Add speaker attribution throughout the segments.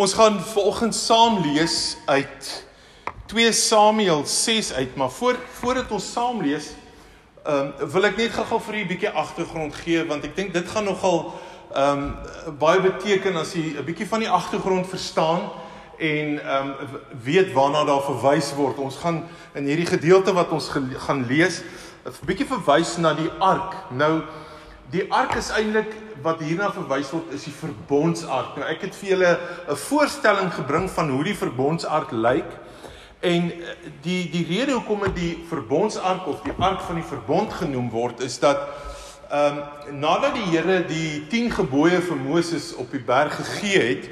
Speaker 1: Ons gaan vanoggend saam lees uit 2 Samuel 6 uit, maar voor voordat ons saam lees, ehm um, wil ek net gou-gou vir u 'n bietjie agtergrond gee want ek dink dit gaan nogal ehm um, baie beteken as jy 'n bietjie van die agtergrond verstaan en ehm um, weet waarna daar verwys word. Ons gaan in hierdie gedeelte wat ons gaan lees 'n bietjie verwys na die ark. Nou die ark is eintlik wat hierna verwys word is die verbondsark. Nou ek het vir julle 'n voorstelling gebring van hoe die verbondsark lyk. En eh, die die rede hoekom dit die verbondsark of die ark van die verbond genoem word is dat ehm um, nadat die Here die 10 gebooie vir Moses op die berg gegee het,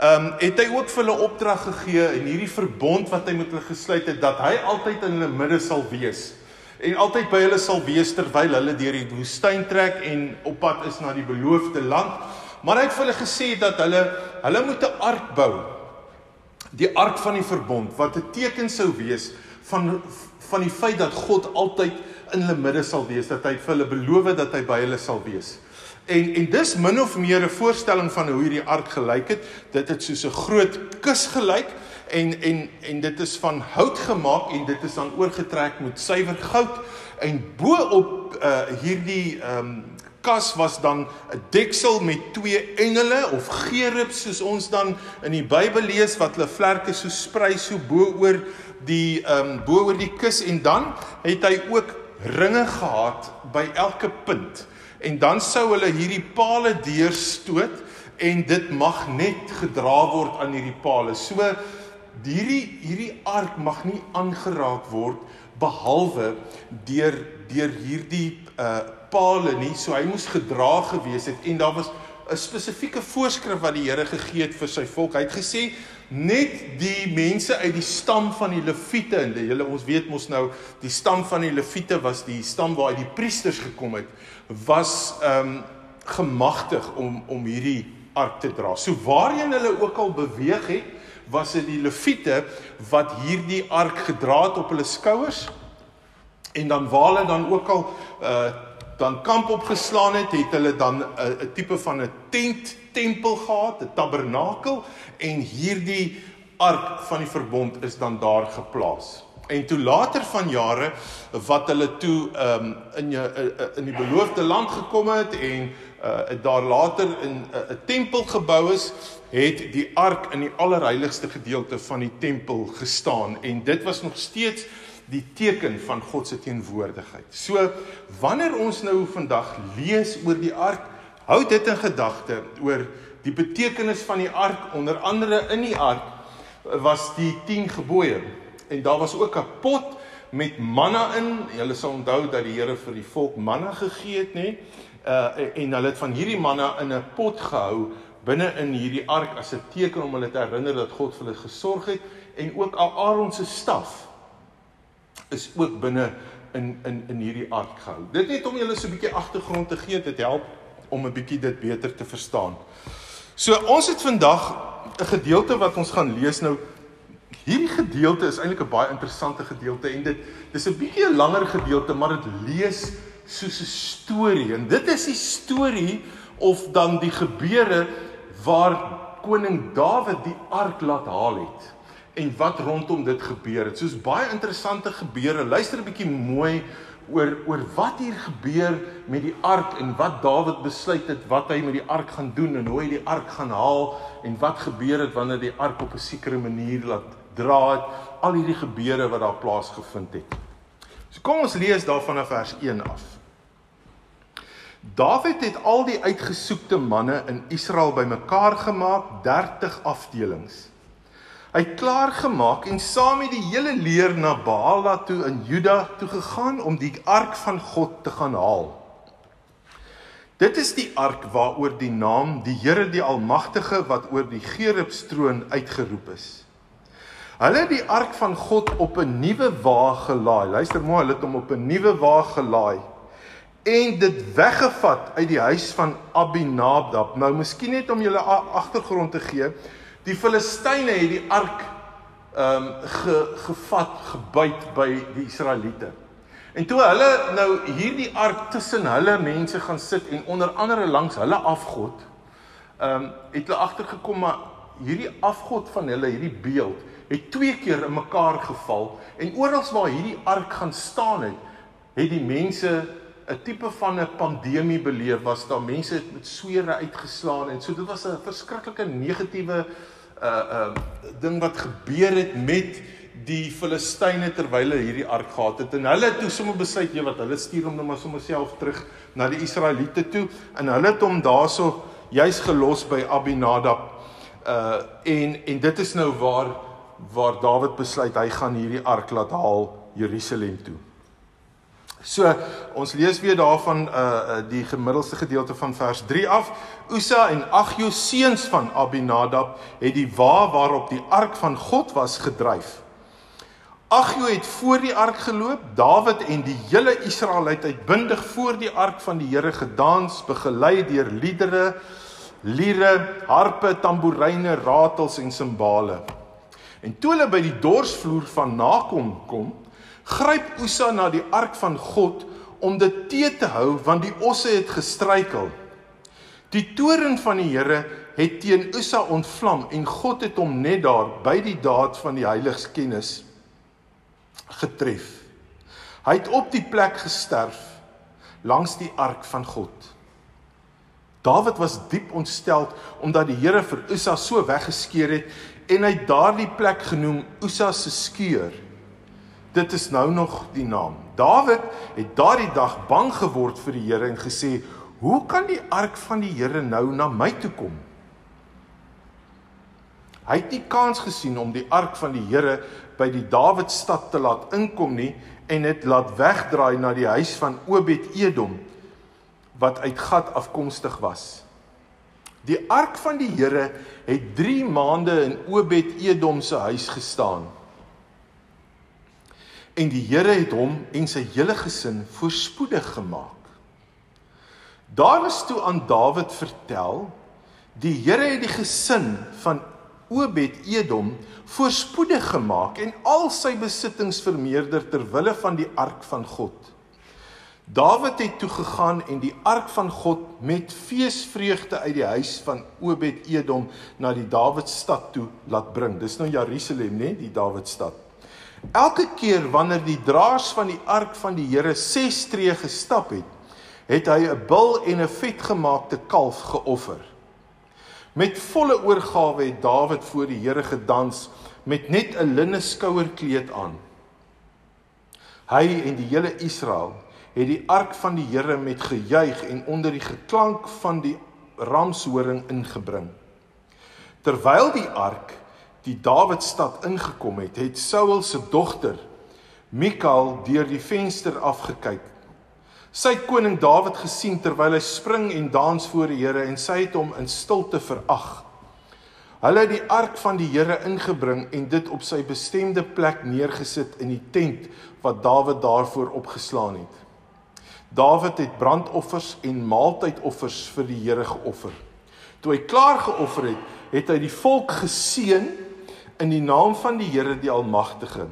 Speaker 1: ehm um, het hy ook vir hulle opdrag gegee in hierdie verbond wat hy met hulle gesluit het dat hy altyd in hulle midde sal wees en altyd by hulle sal wees terwyl hulle deur die woestyn trek en op pad is na die beloofde land. Maar hy het vir hulle gesê dat hulle hulle moet 'n ark bou die ark van die verbond wat 'n teken sou wees van van die feit dat God altyd in hulle midde sal wees, dat hy vir hulle beloof dat hy by hulle sal wees. En en dis min of meer 'n voorstelling van hoe hierdie ark gelyk het. Dit het soos 'n groot kus gelyk en en en dit is van hout gemaak en dit is dan oorgetrek met suiwer goud. En bo op uh hierdie ehm um, kas was dan 'n deksel met twee engele of gerubs soos ons dan in die Bybel lees wat hulle vlerke so sprei so bo oor die ehm um, bo oor die kus. En dan het hy ook ringe gehad by elke punt. En dan sou hulle hierdie palle deurstoot en dit mag net gedra word aan hierdie palle. So hierdie hierdie ark mag nie aangeraak word behalwe deur deur hierdie uh pale nie, so hy moes gedra gewees het en daar was 'n spesifieke voorskrif wat die Here gegee het vir sy volk. Hy het gesê net die mense uit die stam van die Lewiete en hele ons weet mos nou die stam van die Lewiete was die stam waar uit die priesters gekom het, was ehm um, gemagtig om om hierdie ark te dra. So waarheen hulle ook al beweeg het, was dit die Lewiete wat hierdie ark gedra het op hulle skouers. En dan waar hulle dan ook al uh dan kamp opgeslaan het, het hulle dan 'n uh, tipe van 'n tent tempel gehad, 'n tabernakel en hierdie ark van die verbond is dan daar geplaas. En toe later van jare wat hulle toe um, in 'n uh, in die beloofde land gekom het en uh daar later in 'n uh, tempel gebou is, het die ark in die allerheiligste gedeelte van die tempel gestaan en dit was nog steeds die teken van God se teenwoordigheid. So wanneer ons nou vandag lees oor die ark, hou dit in gedagte oor die betekenis van die ark, onder andere in die ark was die 10 gebooie en daar was ook 'n pot met manna in. Julle sal onthou dat die Here vir die volk manna gegee het, nê? Uh en hulle het van hierdie manna in 'n pot gehou binne in hierdie ark as 'n teken om hulle te herinner dat God vir hulle gesorg het en ook Aaron se staf is ook binne in in in hierdie ark gehou. Dit net om julle so 'n bietjie agtergrond te gee, dit help om 'n bietjie dit beter te verstaan. So ons het vandag 'n gedeelte wat ons gaan lees nou. Hierdie gedeelte is eintlik 'n baie interessante gedeelte en dit dis 'n bietjie 'n langer gedeelte, maar dit lees soos 'n storie. En dit is die storie of dan die gebeure waar koning Dawid die ark laat haal het en wat rondom dit gebeur het. Soos baie interessante gebeure. Luister 'n bietjie mooi oor oor wat hier gebeur met die ark en wat Dawid besluit het wat hy met die ark gaan doen en hoe hy die ark gaan haal en wat gebeur het wanneer die ark op 'n sekere manier laat dra het. Al hierdie gebeure wat daar plaasgevind het. So kom ons lees daarvan af vers 1 af. Dawid het al die uitgesoekte manne in Israel bymekaar gemaak, 30 afdelings. Hy het klaar gemaak en saam met die hele leer na Baala toe in Juda toe gegaan om die ark van God te gaan haal. Dit is die ark waaroor die naam die Here die Almagtige wat oor die gerubstroon uitgeroep is. Hulle het die ark van God op 'n nuwe wa gelaai. Luister mooi, hulle het hom op 'n nuwe wa gelaai en dit weggevat uit die huis van Abinadab. Nou miskien net om julle agtergrond te gee, Die Filistyne het die ark ehm um, ge, gevat, gebyt by die Israeliete. En toe hulle nou hierdie ark tussen hulle mense gaan sit en onder andere langs hulle afgod, ehm um, het hulle agtergekom maar hierdie afgod van hulle, hierdie beeld, het twee keer in mekaar geval en oral waar hierdie ark gaan staan het, het die mense 'n tipe van 'n pandemie beleef was daar mense het met swere uitgeslaan en so dit was 'n verskriklike negatiewe uh uh ding wat gebeur het met die Filistyne terwyl hulle hierdie ark gehad het en hulle het sommer besluit jy wat hulle stuur hom nou maar sommer self terug na die Israeliete toe en hulle het hom daarso juis gelos by Abinadab uh en en dit is nou waar waar Dawid besluit hy gaan hierdie ark laat haal Jerusalem toe. So ons lees weer daarvan uh, uh die gemiddelste gedeelte van vers 3 af. Usa en Agjo seuns van Abinadab het die wa waarop die ark van God was gedryf. Agjo het voor die ark geloop, Dawid en die hele Israeliet uitbundig voor die ark van die Here gedans, begelei deur liedere, liere, harpe, tamboeryne, ratels en simbale. En toe hulle by die dorsvloer van Nakom kom, gryp Usa na die ark van God om dit te te hou want die osse het gestruikel. Die toren van die Here het teen Usa ontvlam en God het hom net daar by die daad van die heiligskennis getref. Hy het op die plek gesterf langs die ark van God. Dawid was diep ontstel omdat die Here vir Usa so weggeskeer het en hy daardie plek genoem Usa se skeur. Dit is nou nog die naam. Dawid het daardie dag bang geword vir die Here en gesê: "Hoe kan die ark van die Here nou na my toe kom?" Hy het nie kans gesien om die ark van die Here by die Dawidstad te laat inkom nie en dit laat wegdraai na die huis van Obed-Edom wat uit Gat afkomstig was. Die ark van die Here het 3 maande in Obed-Edom se huis gestaan. En die Here het hom en sy hele gesin voorspoedig gemaak. Daar is toe aan Dawid vertel, die Here het die gesin van Obed-Edom voorspoedig gemaak en al sy besittings vermeerder ter wille van die ark van God. Dawid het toe gegaan en die ark van God met feesvreugde uit die huis van Obed-Edom na die Dawidstad toe laat bring. Dis nou Jerusalem, né, die Dawidstad. Elke keer wanneer die draers van die ark van die Here 6 tree gestap het, het hy 'n bul en 'n vetgemaakte kalf geoffer. Met volle oorgawe het Dawid voor die Here gedans met net 'n linne skouerkleed aan. Hy en die hele Israel het die ark van die Here met gejuig en onder die geklank van die ramshoring ingebring. Terwyl die ark die Dawidstad ingekom het, het Saul se dogter Mikal deur die venster afgekyk. Sy het koning Dawid gesien terwyl hy spring en dans voor die Here en sy het hom in stilte verag. Hulle het die ark van die Here ingebring en dit op sy bestemde plek neergesit in die tent wat Dawid daarvoor opgeslaan het. Dawid het brandoffers en maaltydoffers vir die Here geoffer. Toe hy klaar geoffer het, het hy die volk geseën in die naam van die Here die Almagtige.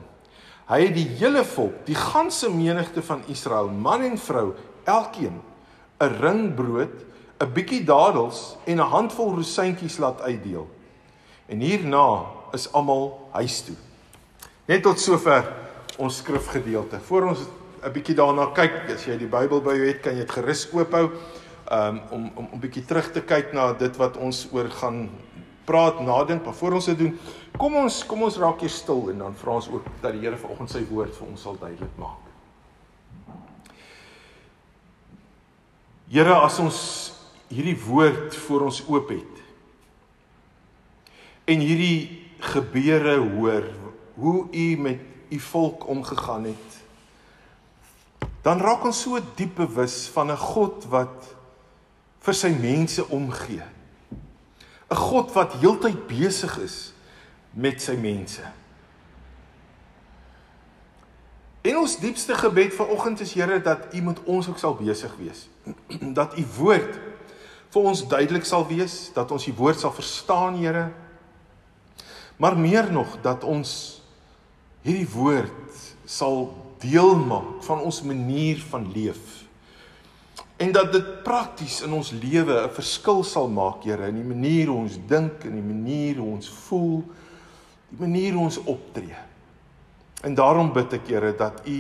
Speaker 1: Hy het die hele volk, die ganse menigte van Israel, man en vrou, elkeen 'n ring brood, 'n bietjie dadels en 'n handvol rosientjies laat uitdeel. En hierna is almal huis toe. Net tot sover ons skrifgedeelte. Voor ons 'n bietjie daarna kyk, as jy die Bybel by jou het, kan jy dit gerus oophou um, om om 'n bietjie terug te kyk na dit wat ons oor gaan praat, nadink, maar voor ons dit doen, kom ons kom ons raak hier stil en dan vra ons ook dat die Here vanoggend sy woord vir ons sal duidelik maak. Here, as ons hierdie woord voor ons oop het en hierdie gebeure hoor, hoe u met u volk omgegaan het dan raak ons so diep bewus van 'n God wat vir sy mense omgee. 'n God wat heeltyd besig is met sy mense. En ons diepste gebed vanoggend is Here dat U met ons ook sal besig wees. Dat U woord vir ons duidelik sal wees, dat ons U woord sal verstaan, Here. Maar meer nog dat ons hierdie woord sal deel maak van ons manier van leef. En dat dit prakties in ons lewe 'n verskil sal maak, Here, in die manier hoe ons dink en die manier hoe ons voel, die manier hoe ons optree. En daarom bid ek, Here, dat U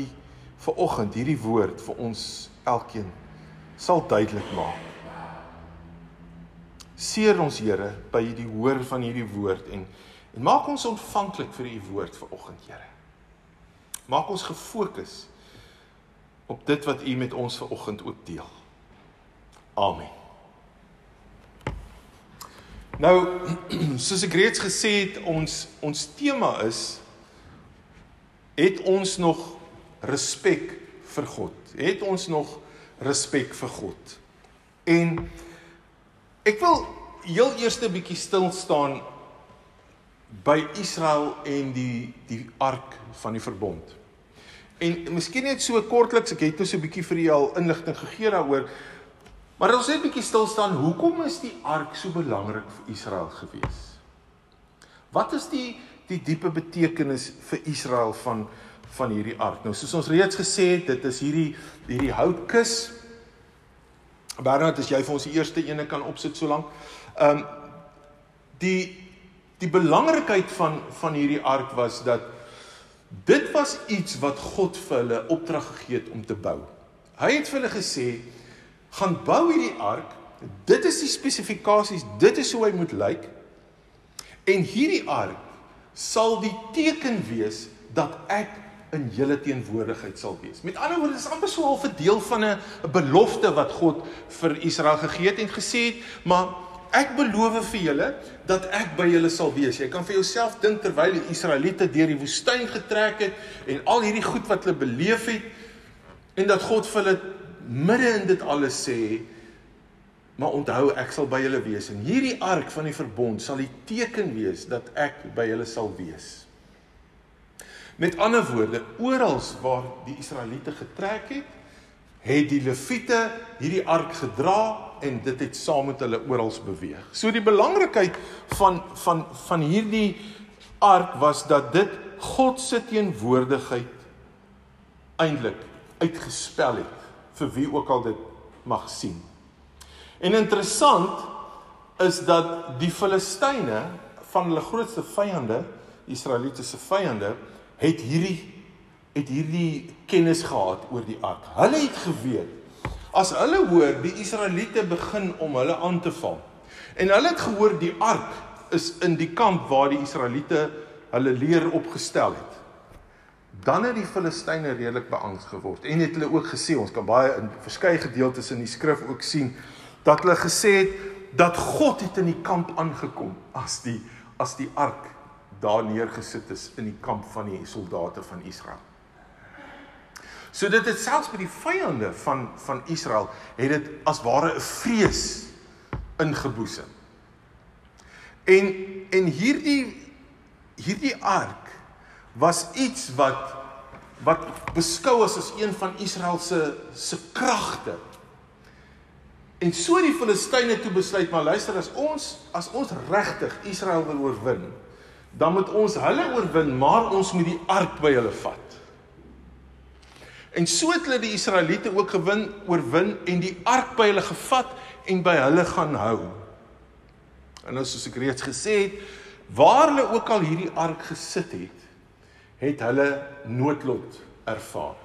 Speaker 1: vir oggend hierdie woord vir ons elkeen sal duidelik maak. Seer ons Here by die hoor van hierdie woord en en maak ons ontvanklik vir u woord vir oggend, Here. Maak ons gefokus op dit wat u met ons ver oggend ook deel. Amen. Nou, soos ek reeds gesê het, ons ons tema is het ons nog respek vir God? Het ons nog respek vir God? En ek wil heel eers 'n bietjie stil staan by Israel en die die ark van die verbond. En miskien net so kortliks, ek het nou so 'n bietjie vir julle al inligting gegee daaroor. Maar ons net 'n bietjie stil staan, hoekom is die ark so belangrik vir Israel gewees? Wat is die die diepe betekenis vir Israel van van hierdie ark? Nou soos ons reeds gesê het, dit is hierdie hierdie houtkus. Bernard, as jy vir ons die eerste ene kan opsit so lank. Ehm um, die die belangrikheid van van hierdie ark was dat dit was iets wat God vir hulle opdrag gegee het om te bou. Hy het vir hulle gesê gaan bou hierdie ark. Dit is die spesifikasies, dit is hoe hy moet lyk. En hierdie ark sal die teken wees dat ek in julle teenwoordigheid sal wees. Met ander woorde, dit is amper so 'n deel van 'n belofte wat God vir Israel gegee het en gesê het, maar ek beloof vir julle dat ek by julle sal wees. Jy kan vir jouself dink terwyl die Israeliete deur die woestyn getrek het en al hierdie goed wat hulle beleef het en dat God vir hulle midde in dit alles sê maar onthou ek sal by julle wees en hierdie ark van die verbond sal die teken wees dat ek by julle sal wees. Met ander woorde, oral waar die Israeliete getrek het, het die Lewiete hierdie ark gedra en dit het saam met hulle oral beweeg. So die belangrikheid van van van hierdie ark was dat dit God se teenwoordigheid eintlik uitgespel het vir wie ook al dit mag sien. En interessant is dat die Filistyne van hulle grootste vyande, Israeliete se vyande, het hierdie het hierdie kennis gehad oor die ark. Hulle het geweet as hulle hoor die Israeliete begin om hulle aan te val. En hulle het gehoor die ark is in die kamp waar die Israeliete hulle leer opgestel het dan het die Filistyne redelik beangs geword en het hulle ook gesê ons kan baie in verskeie gedeeltes in die skrif ook sien dat hulle gesê het dat God het in die kamp aangekom as die as die ark daar neergesit is in die kamp van die soldate van Israel. So dit het selfs by die vyande van van Israel het dit as ware 'n vrees ingeboesem. En en hierdie hierdie ark was iets wat wat beskou is as een van Israel se se kragte. En so die Filistyne toe besluit maar luister as ons as ons regtig Israel wil oorwin, dan moet ons hulle oorwin, maar ons moet die ark by hulle vat. En so het hulle die Israeliete ook gewin, oorwin en die ark by hulle gevat en by hulle gaan hou. En nou soos ek reeds gesê het, waar hulle ook al hierdie ark gesit het, het hulle noodlot ervaar.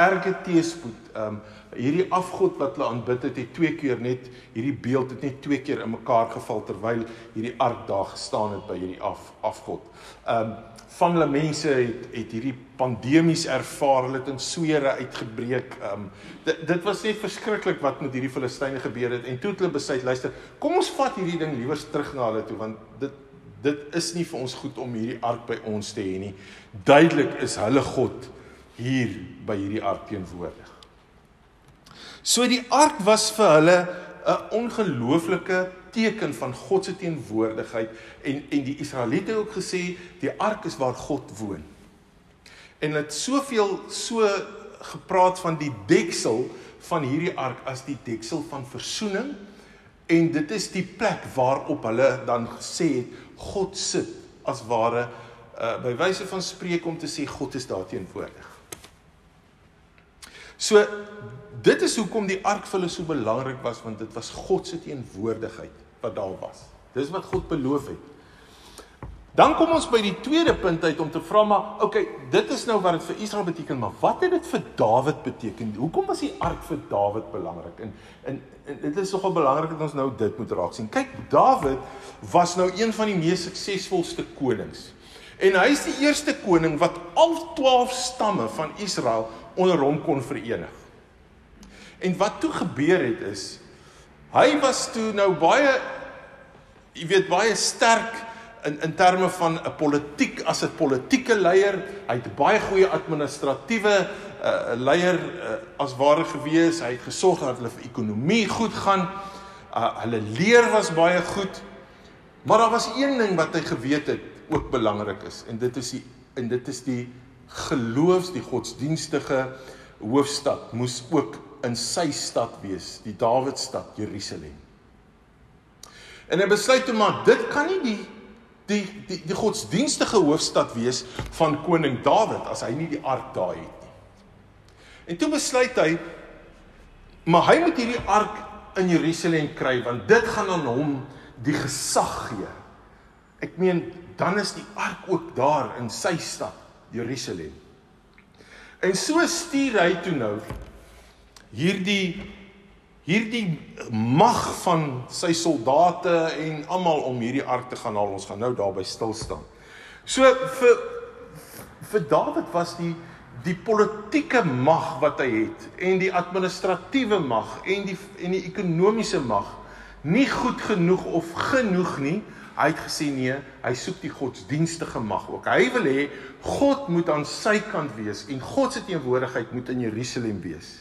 Speaker 1: Erge teëspoed. Ehm um, hierdie afgod wat hulle aanbid het, het twee keer net hierdie beeld het net twee keer in mekaar geval terwyl hierdie ark daar gestaan het by hierdie af afgod. Ehm um, van hulle mense het het hierdie pandemies ervaar, hulle het in sweere uitgebreek. Ehm um, dit dit was net verskriklik wat met hierdie Filistyne gebeur het en toe het hulle besluit, luister, kom ons vat hierdie ding liewer terug na hulle toe want dit dit is nie vir ons goed om hierdie ark by ons te hê nie. Duidelik is hulle God hier by hierdie ark teenwoordig. So die ark was vir hulle 'n ongelooflike teken van God se teenwoordigheid en en die Israeliete ook gesê die ark is waar God woon. En dit soveel so gepraat van die deksel van hierdie ark as die deksel van verzoening en dit is die plek waarop hulle dan gesê het God sit as ware uh, by wyse van spreek om te sê God is daar teenwoordig. So dit is hoekom die ark vir hulle so belangrik was want dit was God se teenwoordigheid wat daar was. Dis wat God beloof het. Dan kom ons by die tweede punt uit om te vra maar okay, dit is nou wat dit vir Israel beteken, maar wat het dit vir Dawid beteken? Hoekom was die ark vir Dawid belangrik? En en, en dit is nogal belangrik dat ons nou dit moet raak sien. Kyk, Dawid was nou een van die mees suksesvolste konings. En hy is die eerste koning wat al 12 stamme van Israel onder hom kon verenig. En wat toe gebeur het is hy was toe nou baie jy weet baie sterk in in terme van 'n politiek as 'n politieke leier, hy het baie goeie administratiewe uh, leier uh, as ware gewees. Hy het gesorg dat hulle vir ekonomie goed gaan. Uh, hulle leer was baie goed. Maar daar was een ding wat hy geweet het ook belangrik is en dit is die en dit is die geloofs die godsdienstige hoofstad moes ook in sy stad wees, die Dawidstad, Jerusalem. En hy besluit toe maar dit kan nie die die die die godsdienstige hoofstad wees van koning Dawid as hy nie die ark daar het nie. En toe besluit hy maar hy moet hierdie ark in Jerusalem kry want dit gaan aan hom die gesag gee. Ek meen dan is die ark ook daar in sy stad Jerusalem. En so stuur hy toe nou hierdie hierdie mag van sy soldate en almal om hierdie ark te gaan haal. Ons gaan nou daarby stil staan. So vir vir Dawid was die die politieke mag wat hy het en die administratiewe mag en die en die ekonomiese mag nie goed genoeg of genoeg nie. Hy het gesê nee, hy soek die godsdienstige mag ook. Hy wil hê God moet aan sy kant wees en God se teenwoordigheid moet in Jerusalem wees.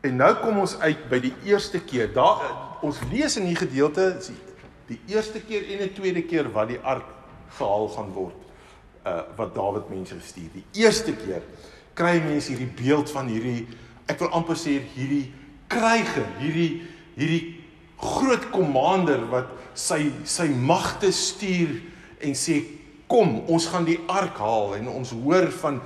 Speaker 1: En nou kom ons uit by die eerste keer. Daar ons lees in hierdie gedeelte die, die eerste keer en 'n tweede keer wat die ark gehaal gaan word. Uh wat Dawid mense gestuur. Die eerste keer kry mense hierdie beeld van hierdie ek wil amper sê hierdie kryger, hierdie hierdie groot komander wat sy sy magte stuur en sê kom, ons gaan die ark haal en ons hoor van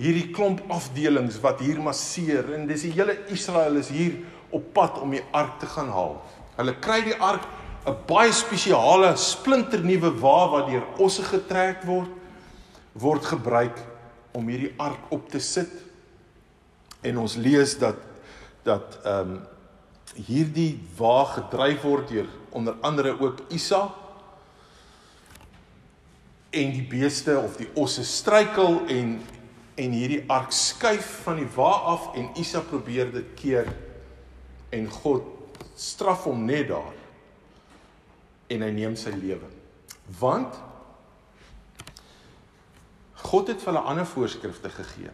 Speaker 1: hierdie klomp afdelings wat hier masseer en dis die hele Israel is hier op pad om die ark te gaan haal. Hulle kry die ark 'n baie spesiale splinternuwe wa wat deur osse getrek word word gebruik om hierdie ark op te sit. En ons lees dat dat ehm um, hierdie wa gedryf word deur onder andere ook Isa en die beeste of die osse struikel en en hierdie ark skuif van die wa af en Isa probeer dit keer en God straf hom net daar en hy neem sy lewe. Want God het vir hulle ander voorskrifte gegee.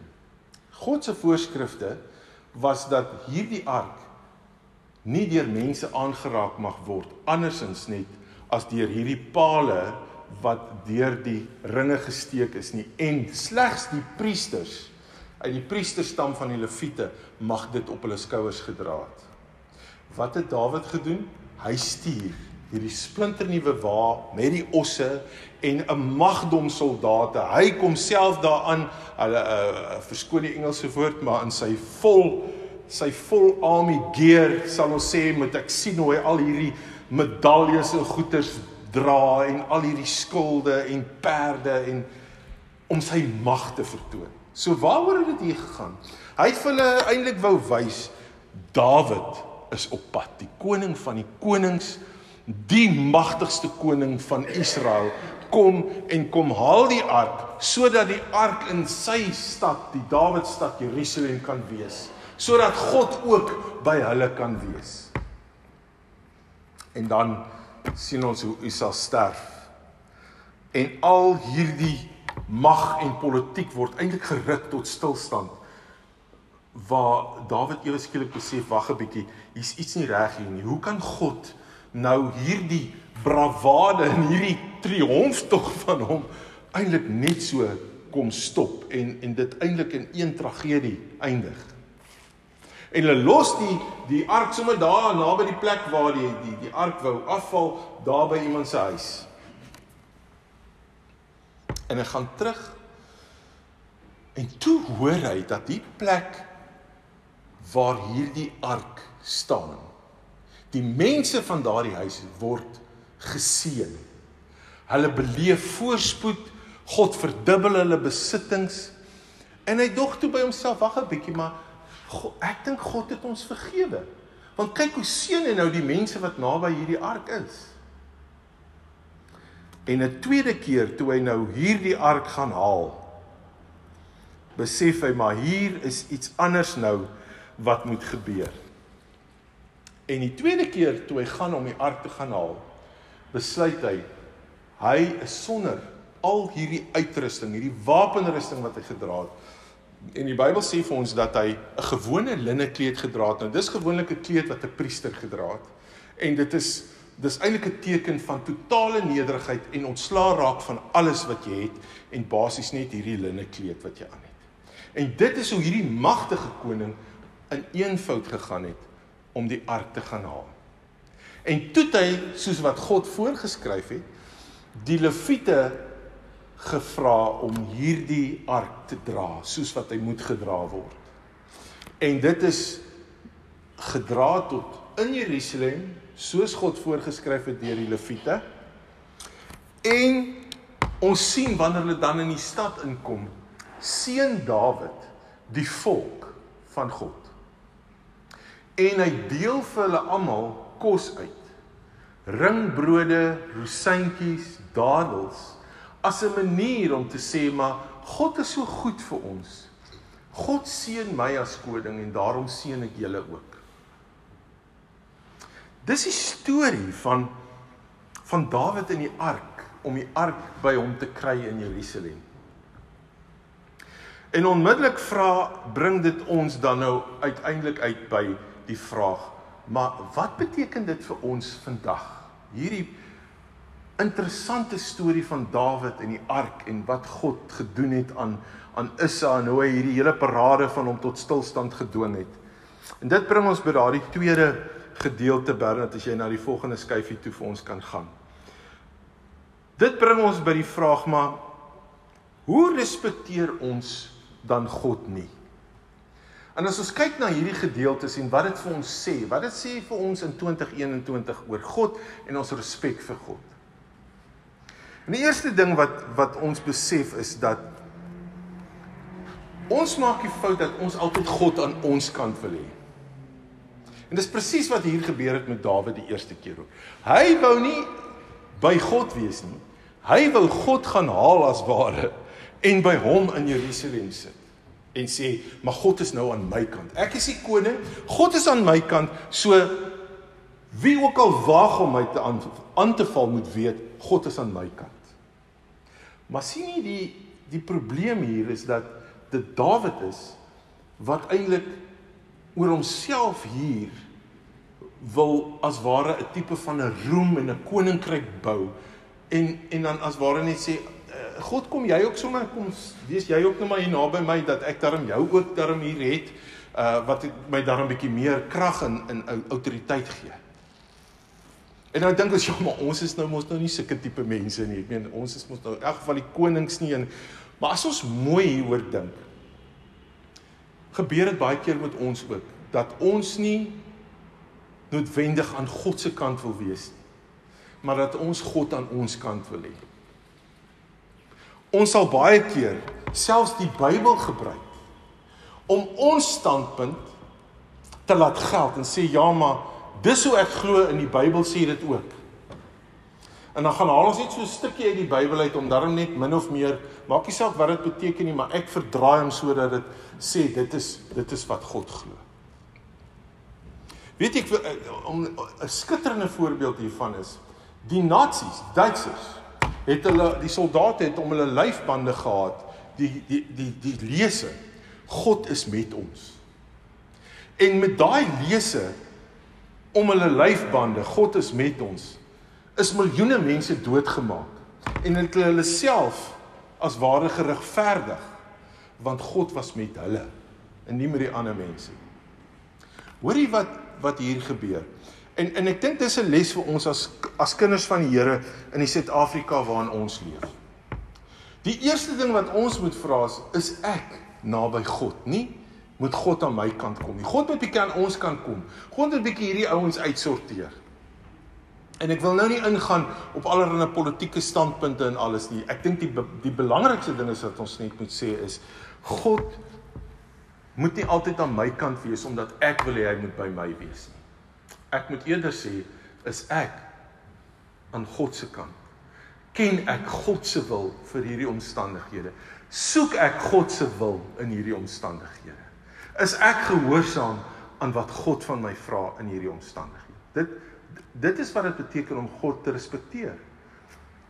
Speaker 1: God se voorskrifte was dat hierdie ark nie deur mense aangeraak mag word andersins net as deur hierdie palle wat deur die ringe gesteek is nie en slegs die priesters uit die priesterstam van die leviete mag dit op hulle skouers gedra het. Wat het Dawid gedoen? Hy stuur hierdie splinternuwe wa met die osse en 'n magdom soldate. Hy kom self daaraan, hulle uh, verskoon die Engelse woord, maar in sy vol sy vol army gear sal ons sê moet ek sien hoe hy al hierdie medaljes en goeders dra en al hierdie skulde en perde en om sy mag te vertoon. So waaroor het dit hier gegaan? Hy het vir hulle eintlik wou wys Dawid is op pad, die koning van die konings, die magtigste koning van Israel kom en kom haal die ark sodat die ark in sy stad, die Dawidstad Jerusalem kan wees, sodat God ook by hulle kan wees. En dan sien ons hoe Isa sterf. En al hierdie mag en politiek word eintlik geruk tot stilstand waar Dawid ewe skielik besef wag 'n bietjie hier's iets nie reg hier nie hoe kan God nou hierdie bravade en hierdie triomftog van hom eintlik net so kom stop en en dit eintlik in een tragedie eindig En hulle los die die ark sommer daar naby die plek waar die die die ark wou afval daar by iemand se huis. En hy gaan terug. En toe hoor hy dat die plek waar hierdie ark staan. Die mense van daardie huis word geseën. Hulle beleef voorspoed, God verdubbel hulle besittings. En hy dog toe by homself, wag 'n bietjie, maar God, ek dink God het ons vergewe. Want kyk hoe seën hy nou die mense wat naby hierdie ark is. En 'n tweede keer toe hy nou hierdie ark gaan haal, besef hy maar hier is iets anders nou wat moet gebeur. En die tweede keer toe hy gaan om die ark te gaan haal, besluit hy hy is sonder al hierdie uitrusting, hierdie wapenrusting wat hy gedra het. En die Bybel sê vir ons dat hy 'n gewone linne kleed gedra het. Nou dis gewoonlik 'n kleed wat 'n priester gedra het. En dit is dis eintlik 'n teken van totale nederigheid en ontslaa raak van alles wat jy het en basies net hierdie linne kleed wat jy aan het. En dit is hoe hierdie magtige koning in eenvoud gegaan het om die ark te gaan haal. En toe hy soos wat God voorgeskryf het, die leviete gevra om hierdie ark te dra soos wat hy moet gedra word. En dit is gedra tot in Jerusalem soos God voorgeskryf het deur die Lewiete. En ons sien wanneer hulle dan in die stad inkom, seën Dawid die volk van God. En hy deel vir hulle almal kos uit. Ringbrode, rosientjies, dadels as 'n manier om te sê maar God is so goed vir ons. God seën my as koning en daarom seën ek julle ook. Dis die storie van van Dawid in die ark om die ark by hom te kry in Jerusalem. En onmiddellik vra bring dit ons dan nou uiteindelik uit by die vraag, maar wat beteken dit vir ons vandag? Hierdie interessante storie van Dawid en die ark en wat God gedoen het aan aan Issa en hoe hy hierdie hele parade van hom tot stilstand gedwing het. En dit bring ons by daardie tweede gedeelte Bernard as jy na die volgende skyfie toe vir ons kan gaan. Dit bring ons by die vraag maar hoe respekteer ons dan God nie? En as ons kyk na hierdie gedeeltes en wat dit vir ons sê, wat dit sê vir ons in 2021 oor God en ons respek vir God. En die eerste ding wat wat ons besef is dat ons maak die fout dat ons altyd God aan ons kant wil hê. En dis presies wat hier gebeur het met Dawid die eerste keer ook. Hy wou nie by God wees nie. Hy wou God gaan haal as ware en by hom in Jerusalem sit en sê, "Maar God is nou aan my kant. Ek is die koning. God is aan my kant." So wie ook al waag om my te aan, aan te val moet weet, God is aan my kant. Maar sien jy die die probleem hier is dat dit Dawid is wat eintlik oor homself hier wil as ware 'n tipe van 'n roem en 'n koninkryk bou en en dan as ware net sê eh, God kom jy ook sommer kom wees jy ook net maar hier naby my dat ek daarom jou ook daarom hier het uh wat my daarom bietjie meer krag en in autoriteit gee. En nou dink ons ja maar ons is nou mos nou nie sulke tipe mense nie. Ek meen ons is mos nou in elk geval die konings nie en maar as ons mooi hieroor dink gebeur dit baie keer met ons ook dat ons nie noodwendig aan God se kant wil wees nie maar dat ons God aan ons kant wil hê. Ons sal baie keer selfs die Bybel gebruik om ons standpunt te laat geld en sê ja maar dis hoe ek glo in die Bybel sê dit ook. En dan gaan haal ons net so 'n stukkie uit die Bybel uit om daarom net min of meer maak nie saak wat dit beteken nie, maar ek verdraai hom sodat dit sê dit is dit is wat God glo. Weet ek eh, om 'n skitterende voorbeeld hiervan is die nasies, Duitsers, het hulle die soldate het om hulle lyfbande gehad, die die die die lese God is met ons. En met daai lese om hulle lyfbande, God is met ons, is miljoene mense doodgemaak en het hulle self as ware geregverdig want God was met hulle en nie met die ander mense. Hoorie wat wat hier gebeur. En en ek dink dis 'n les vir ons as as kinders van die Here in die Suid-Afrika waarin ons leef. Die eerste ding wat ons moet vra is, is ek naby God, nie moet God aan my kant kom. Nie. God moet bietjie aan ons kant kom. God moet bietjie hierdie ouens uitsorteer. En ek wil nou nie ingaan op allerlei politieke standpunte en alles nie. Ek dink die die belangrikste ding is wat ons net moet sê is God moet nie altyd aan my kant wees omdat ek wil hê hy moet by my wees nie. Ek moet eerder sê is ek aan God se kant. Ken ek God se wil vir hierdie omstandighede? Soek ek God se wil in hierdie omstandighede? Is ek gehoorsaam aan wat God van my vra in hierdie omstandighede? Dit dit is wat dit beteken om God te respekteer.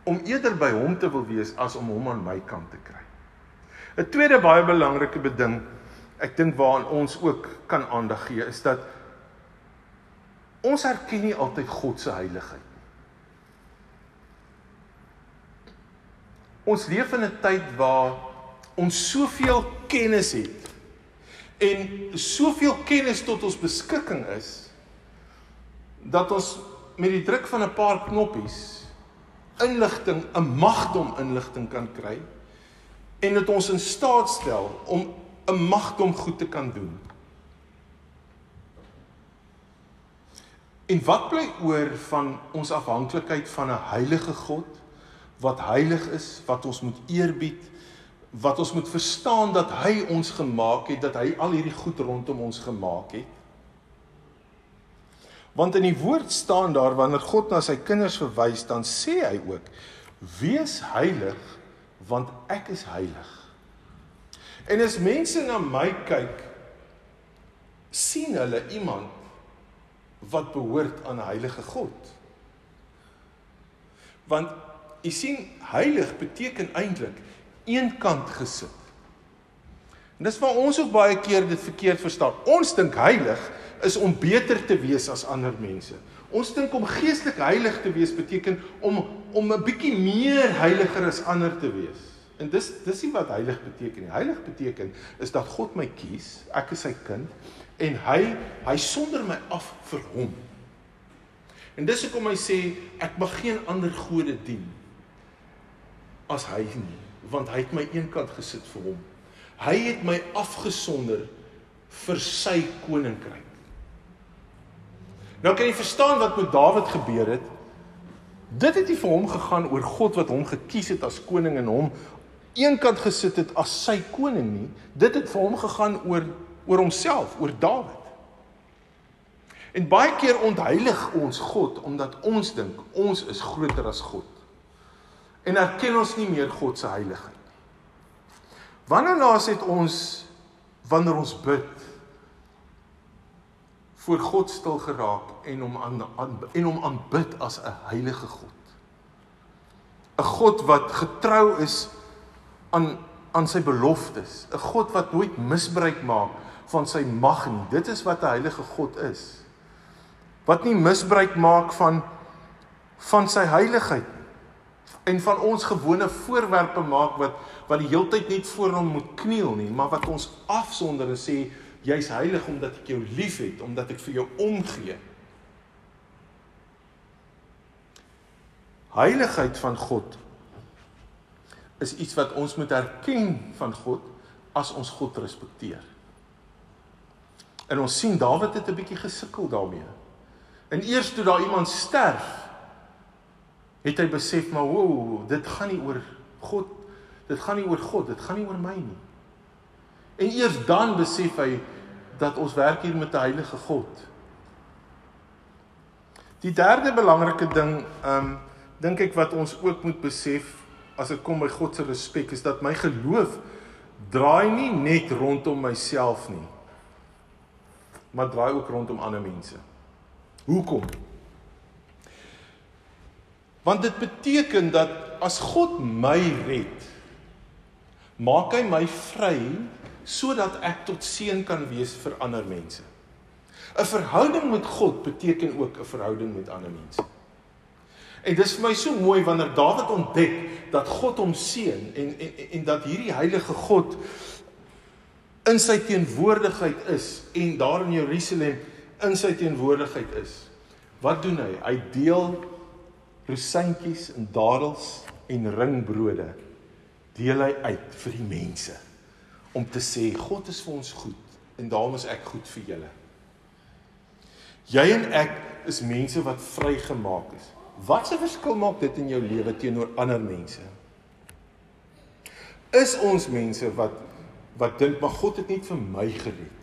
Speaker 1: Om eerder by hom te wil wees as om hom aan my kant te kry. 'n Tweede baie belangrike beding ek dink waaraan ons ook kan aandag gee is dat ons erken nie altyd God se heiligheid nie. Ons leef in 'n tyd waar ons soveel kennis het en soveel kennis tot ons beskikking is dat ons met die druk van 'n paar knoppies inligting, 'n magdom inligting kan kry en dit ons in staat stel om 'n magdom goed te kan doen. En wat bly oor van ons afhanklikheid van 'n heilige God wat heilig is, wat ons moet eerbied, wat ons moet verstaan dat hy ons gemaak het, dat hy al hierdie goed rondom ons gemaak het? Want in die woord staan daar wanneer God na sy kinders verwys, dan sê hy ook: "Wees heilig, want ek is heilig." En as mense na my kyk, sien hulle iemand wat behoort aan 'n heilige God. Want u sien heilig beteken eintlik eenkant gesit. En dis waar ons ook baie keer dit verkeerd verstaan. Ons dink heilig is om beter te wees as ander mense. Ons dink om geestelik heilig te wees beteken om om 'n bietjie meer heiliger as ander te wees. En dis dis nie wat heilig beteken nie. Heilig beteken is dat God my kies, ek is sy kind en hy hy sonder my af vir hom. En dis hoekom hy sê ek mag geen ander gode dien as hy nie, want hy het my eenkant gesit vir hom. Hy het my afgesonder vir sy koninkryk. Nou kan jy verstaan wat met Dawid gebeur het. Dit het nie vir hom gegaan oor God wat hom gekies het as koning en hom eenkant gesit het as sy koning nie. Dit het vir hom gegaan oor oor homself, oor Dawid. En baie keer ontheilig ons God omdat ons dink ons is groter as God. En erken ons nie meer God se heiligheid nie. Wanneer laas het ons wanneer ons bid voor God stil geraak en hom aan, aan en hom aanbid as 'n heilige God. 'n God wat getrou is aan aan sy beloftes, 'n God wat nooit misbruik maak van sy mag nie. Dit is wat 'n heilige God is. Wat nie misbruik maak van van sy heiligheid. En van ons gewone voorwerpe maak wat wat die heeltyd net voor hom moet kniel nie, maar wat ons afsonder en sê jy's heilig omdat ek jou liefhet, omdat ek vir jou omgee. Heiligheid van God is iets wat ons moet erken van God as ons God respekteer. En ons sien Dawid het 'n bietjie gesukkel daarmee. En eers toe daar iemand sterf, het hy besef maar wow, dit gaan nie oor God, dit gaan nie oor God, dit gaan nie oor my nie. En eers dan besef hy dat ons werk hier met 'n heilige God. Die derde belangrike ding, ehm um, dink ek wat ons ook moet besef as dit kom by God se respek is dat my geloof draai nie net rondom myself nie maar draai ook rondom ander mense. Hoekom? Want dit beteken dat as God my red, maak hy my vry sodat ek tot seën kan wees vir ander mense. 'n Verhouding met God beteken ook 'n verhouding met ander mense. En dis vir my so mooi wanneer Dawid ontdek dat God hom seën en, en en dat hierdie heilige God in sy teenwoordigheid is en daar in Jerusalem in sy teenwoordigheid is. Wat doen hy? Hy deel rosientjies en dadels en ringbrode deel hy uit vir die mense om te sê God is vir ons goed. en daarom is ek goed vir julle. Jy en ek is mense wat vrygemaak is. Wat 'n verskil maak dit in jou lewe teenoor ander mense? Is ons mense wat wat dink maar God het net vir my gered.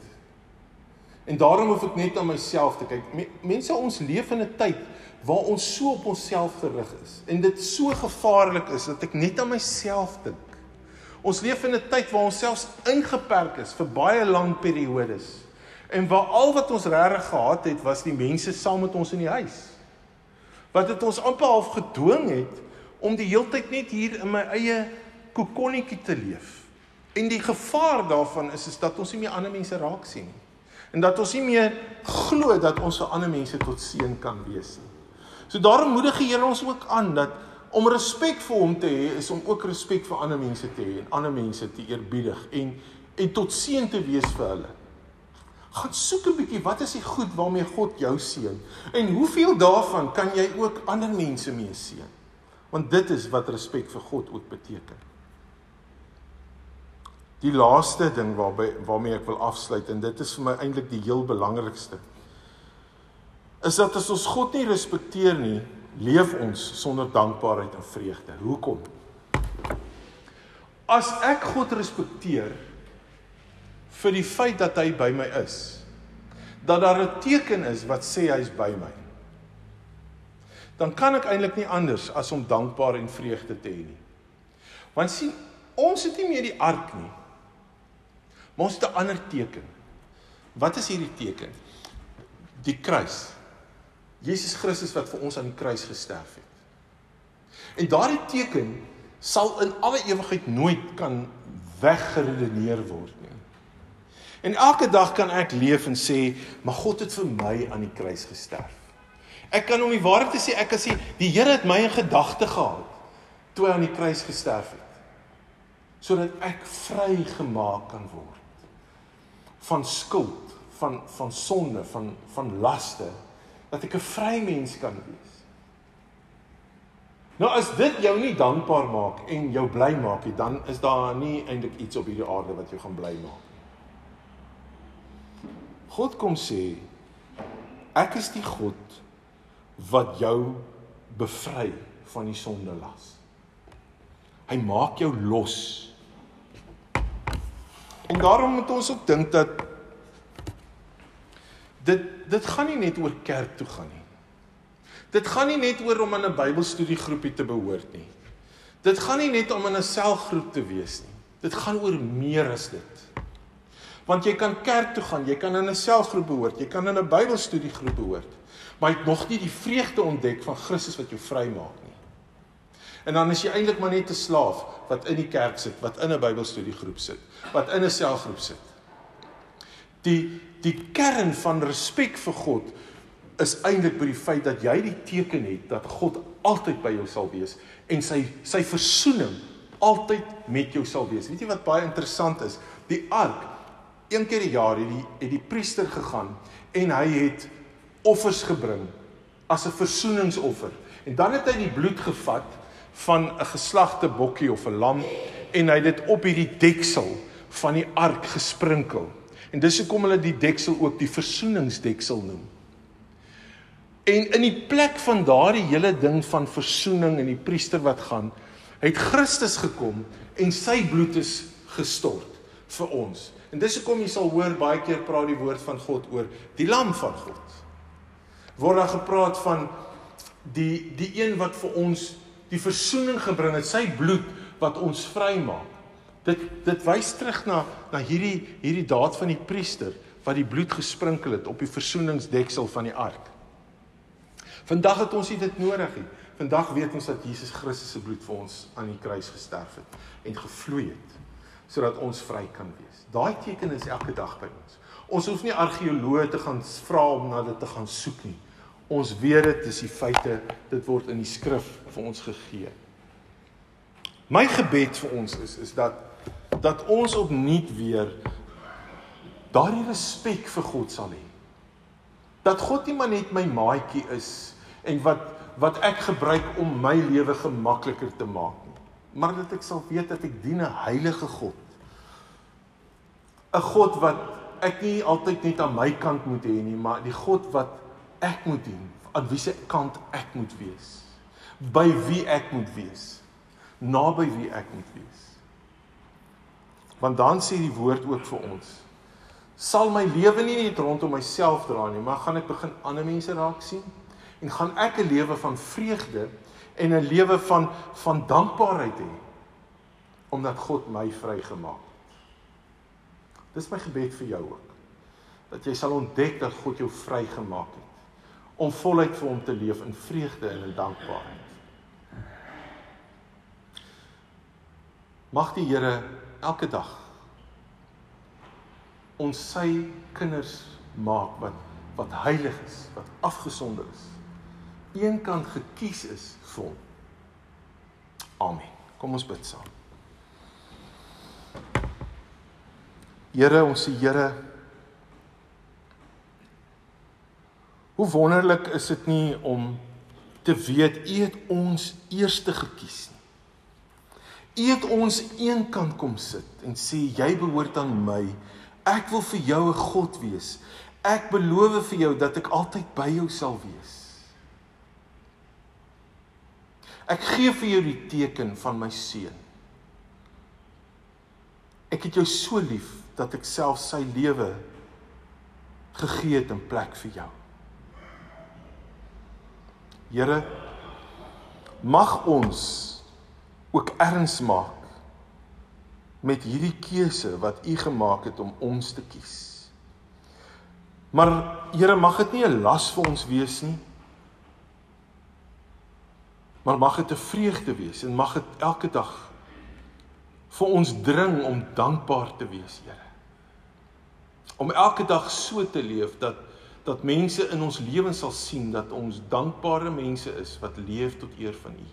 Speaker 1: En daarom hoef ek net aan myself te kyk. Mense ons leef in 'n tyd waar ons so op onsself gerig is en dit so gevaarlik is dat ek net aan myself dink. Ons leef in 'n tyd waar ons selfs ingeperk is vir baie lang periodes. En waar al wat ons regtig gehad het was die mense saam met ons in die huis. Wat dit ons amper half gedwing het om die heeltyd net hier in my eie kokonnetjie te leef. En die gevaar daarvan is is dat ons nie meer ander mense raak sien nie. En dat ons nie meer glo dat ons vir ander mense tot seën kan wees nie. So daarom moedig die Here ons ook aan dat om respek vir hom te hê is om ook respek vir ander mense te hê en ander mense te eerbiedig en en tot seën te wees vir hulle. Gaan soek 'n bietjie wat is die goed waarmee God jou seën en hoeveel daarvan kan jy ook ander mense mee seën? Want dit is wat respek vir God ook beteken. Die laaste ding waarby waarmee ek wil afsluit en dit is vir my eintlik die heel belangrikste is dat as ons God nie respekteer nie, leef ons sonder dankbaarheid en vreugde. Hoekom? As ek God respekteer vir die feit dat hy by my is, dat daar 'n teken is wat sê hy's by my, dan kan ek eintlik nie anders as om dankbaar en vreugde te hê nie. Want sien, ons het nie meer die ark nie. Maar ons het 'n ander teken. Wat is hierdie teken? Die kruis. Jesus Christus wat vir ons aan die kruis gesterf het. En daardie teken sal in alle ewigheid nooit kan weggeredeneer word nie. En elke dag kan ek leef en sê, "Maar God het vir my aan die kruis gesterf." Ek kan om die waarheid te sê, ek kan sê, "Die Here het my in gedagte gehad toe hy aan die kruis gesterf het." sodat ek vrygemaak kan word van skuld, van van sonde, van van laste dat ek 'n vry mens kan wees. Nou as dit jou nie dankbaar maak en jou bly maak nie, dan is daar nie eintlik iets op hierdie aarde wat jou gaan bly maak nie. God kom sê ek is die God wat jou bevry van die sonde las. Hy maak jou los. En daarom moet ons ook dink dat dit dit gaan nie net oor kerk toe gaan nie. Dit gaan nie net oor om aan 'n Bybelstudiegroepie te behoort nie. Dit gaan nie net om in 'n selgroep te wees nie. Dit gaan oor meer as dit. Want jy kan kerk toe gaan, jy kan in 'n selgroep behoort, jy kan in 'n Bybelstudiegroep behoort, maar jy het nog nie die vreugde ontdek van Christus wat jou vrymaak nie. En dan is jy eintlik maar net 'n slaaf wat in die kerk sit, wat in 'n Bybelstudiegroep sit, wat in 'n selgroep sit. Die die kern van respek vir God is eintlik by die feit dat jy die teken het dat God altyd by jou sal wees en sy sy versoening altyd met jou sal wees. Weet jy wat baie interessant is? Die ark een keer die jaar het die het die priester gegaan en hy het offers gebring as 'n versoeningsoffer. En dan het hy die bloed gevat van 'n geslagte bokkie of 'n lam en hy het dit op hierdie deksel van die ark gesprinkel. En dis hoekom hulle die deksel ook die versoeningsdeksel noem. En in die plek van daardie hele ding van versoening en die priester wat gaan, het Christus gekom en sy bloed is gestort vir ons. En dis hoekom jy sal hoor baie keer praat die woord van God oor die lam van God. Word daar gepraat van die die een wat vir ons die versoening gebring het, sy bloed wat ons vrymaak. Dit dit wys terug na na hierdie hierdie daad van die priester wat die bloed gesprinkel het op die versoeningsdeksel van die ark. Vandag het ons dit nodig nie. Vandag weet ons dat Jesus Christus se bloed vir ons aan die kruis gesterf het en gevloei het sodat ons vry kan wees. Daai teken is elke dag by ons. Ons hoef nie argeoloë te gaan vra om na dit te gaan soek nie. Ons weet dit is die feite, dit word in die skrif vir ons gegee. My gebed vir ons is is dat dat ons opnuut weer daardie respek vir God sal hê. Dat God nie maar net my maatjie is en wat wat ek gebruik om my lewe gemakliker te maak nie, maar dat ek sal weet dat ek dien 'n heilige God. 'n God wat ek nie altyd net aan my kant moet hê nie, maar die God wat ek moet dien, aan wie se kant ek moet wees. By wie ek moet wees. Naby wie ek moet wees. Want dan sê die woord ook vir ons sal my lewe nie net rondom myself draai nie, maar gaan ek begin ander mense raak sien en gaan ek 'n lewe van vreugde en 'n lewe van van dankbaarheid hê omdat God my vrygemaak het. Dis my gebed vir jou ook. Dat jy sal ontdek dat God jou vrygemaak het om voluit vir hom te leef in vreugde en in dankbaarheid. Mag die Here elke dag ons sy kinders maak wat wat heilig is, wat afgesonder is. Eenkant gekies is vir hom. Amen. Kom ons bid saam. Here, ons se Here. Hoe wonderlik is dit nie om te weet U het ons eerste gekies nie. U het ons eenkant kom sit en sê jy behoort aan my. Ek wil vir jou 'n God wees. Ek beloof vir jou dat ek altyd by jou sal wees. Ek gee vir jou die teken van my seun. Ek het jou so lief dat ek self sy lewe gegee het in plek vir jou. Here mag ons ook erns maak met hierdie keuse wat u gemaak het om ons te kies. Maar Here mag dit nie 'n las vir ons wees nie. Maar mag dit 'n vreugde wees en mag dit elke dag vir ons dring om dankbaar te wees, Here om elke dag so te leef dat dat mense in ons lewens sal sien dat ons dankbare mense is wat leef tot eer van U.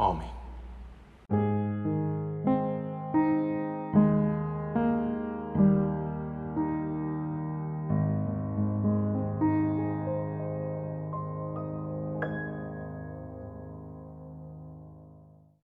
Speaker 1: Amen.